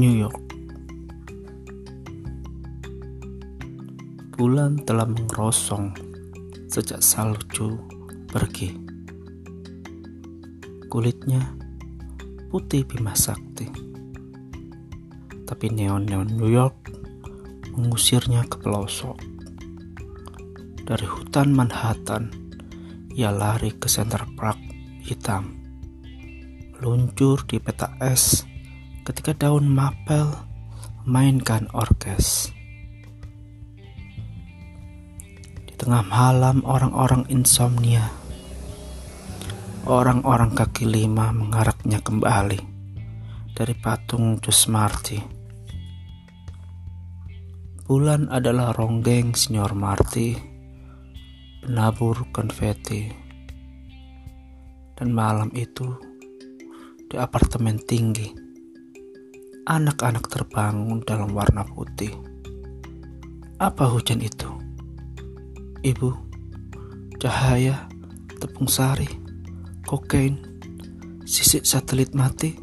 New York. Bulan telah mengerosong sejak salju pergi. Kulitnya putih Bima Sakti. Tapi neon-neon New York mengusirnya ke pelosok. Dari hutan Manhattan, ia lari ke Center Park hitam. Meluncur di peta es ketika daun mapel memainkan orkes. Di tengah malam orang-orang insomnia, orang-orang kaki lima mengaraknya kembali dari patung Jus Marty. Bulan adalah ronggeng Senior Marty, penabur konfeti. Dan malam itu di apartemen tinggi Anak-anak terbangun dalam warna putih. Apa hujan itu? Ibu, cahaya, tepung sari, kokain, sisik satelit mati.